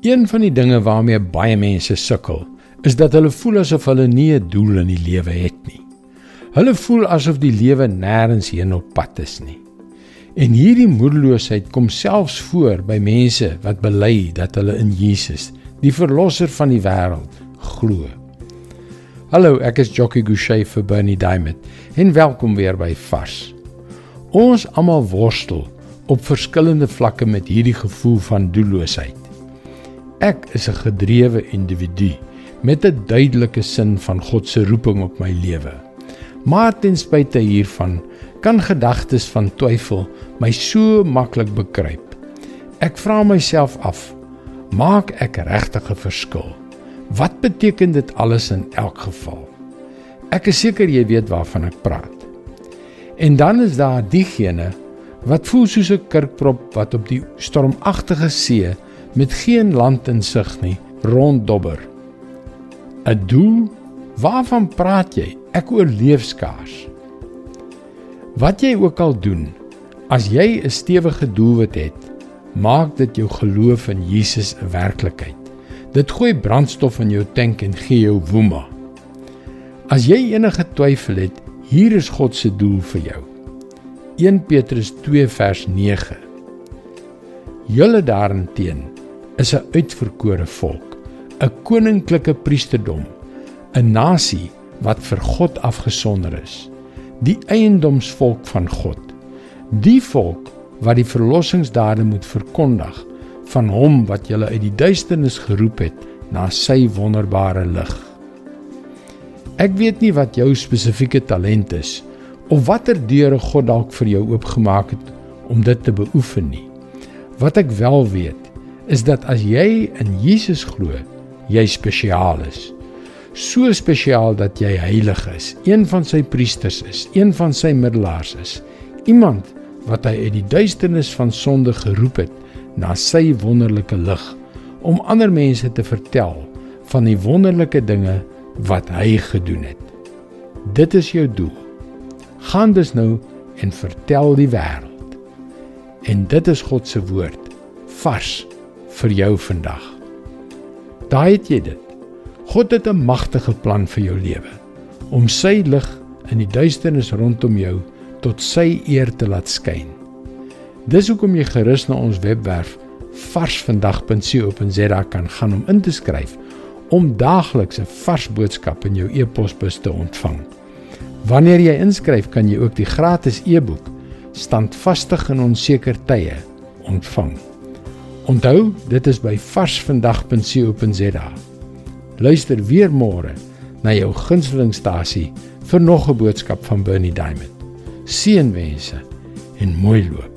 Een van die dinge waarmee baie mense sukkel, is dat hulle voel asof hulle nie 'n doel in die lewe het nie. Hulle voel asof die lewe nêrens heen op pad is nie. En hierdie moedeloosheid kom selfs voor by mense wat bely dat hulle in Jesus, die verlosser van die wêreld, glo. Hallo, ek is Jockey Gouchee vir Bernie Diamond en welkom weer by Vars. Ons almal worstel op verskillende vlakke met hierdie gevoel van doelloosheid. Ek is 'n gedrewe individu met 'n duidelike sin van God se roeping op my lewe. Maar ten spyte hiervan kan gedagtes van twyfel my so maklik bekruip. Ek vra myself af: Maak ek regtig 'n verskil? Wat beteken dit alles in elk geval? Ek is seker jy weet waarvan ek praat. En dan is daar diegene wat voel soos 'n kurkprop wat op die stormagtige see met geen land in sig nie ronddobber. 'n Doel? Waarvan praat jy? Ek oorleef skaars. Wat jy ook al doen, as jy 'n stewige doelwit het, maak dit jou geloof in Jesus 'n werklikheid. Dit gooi brandstof in jou tank en gee jou woema. As jy enige twyfel het, Hier is God se doel vir jou. 1 Petrus 2 vers 9. Julle daarenteen is 'n uitverkore volk, 'n koninklike priesterdom, 'n nasie wat vir God afgesonder is, die eiendomsvolk van God. Die volk wat die verlossingsdade moet verkondig van hom wat julle uit die duisternis geroep het na sy wonderbare lig. Ek weet nie wat jou spesifieke talent is of watter deure God dalk vir jou oopgemaak het om dit te beoefen nie. Wat ek wel weet, is dat as jy in Jesus glo, jy spesiaal is. So spesiaal dat jy heilig is, een van sy priesters is, een van sy middelaars is, iemand wat hy uit die duisternis van sonde geroep het na sy wonderlike lig om ander mense te vertel van die wonderlike dinge wat hy gedoen het. Dit is jou doel. Gaan dus nou en vertel die wêreld. En dit is God se woord vars vir jou vandag. Daai het jy dit. God het 'n magtige plan vir jou lewe om sy lig in die duisternis rondom jou tot sy eer te laat skyn. Dis hoekom jy gerus na ons webwerf varsvandag.co.za kan gaan om in te skryf om daagliks 'n vars boodskap in jou e-posbus te ontvang. Wanneer jy inskryf, kan jy ook die gratis e-boek Standvastig in onseker tye ontvang. Onthou, dit is by varsvandag.co.za. Luister weer môre na jou gunstelingstasie vir nog 'n boodskap van Bernie Diamond. Seënwense en mooi loop.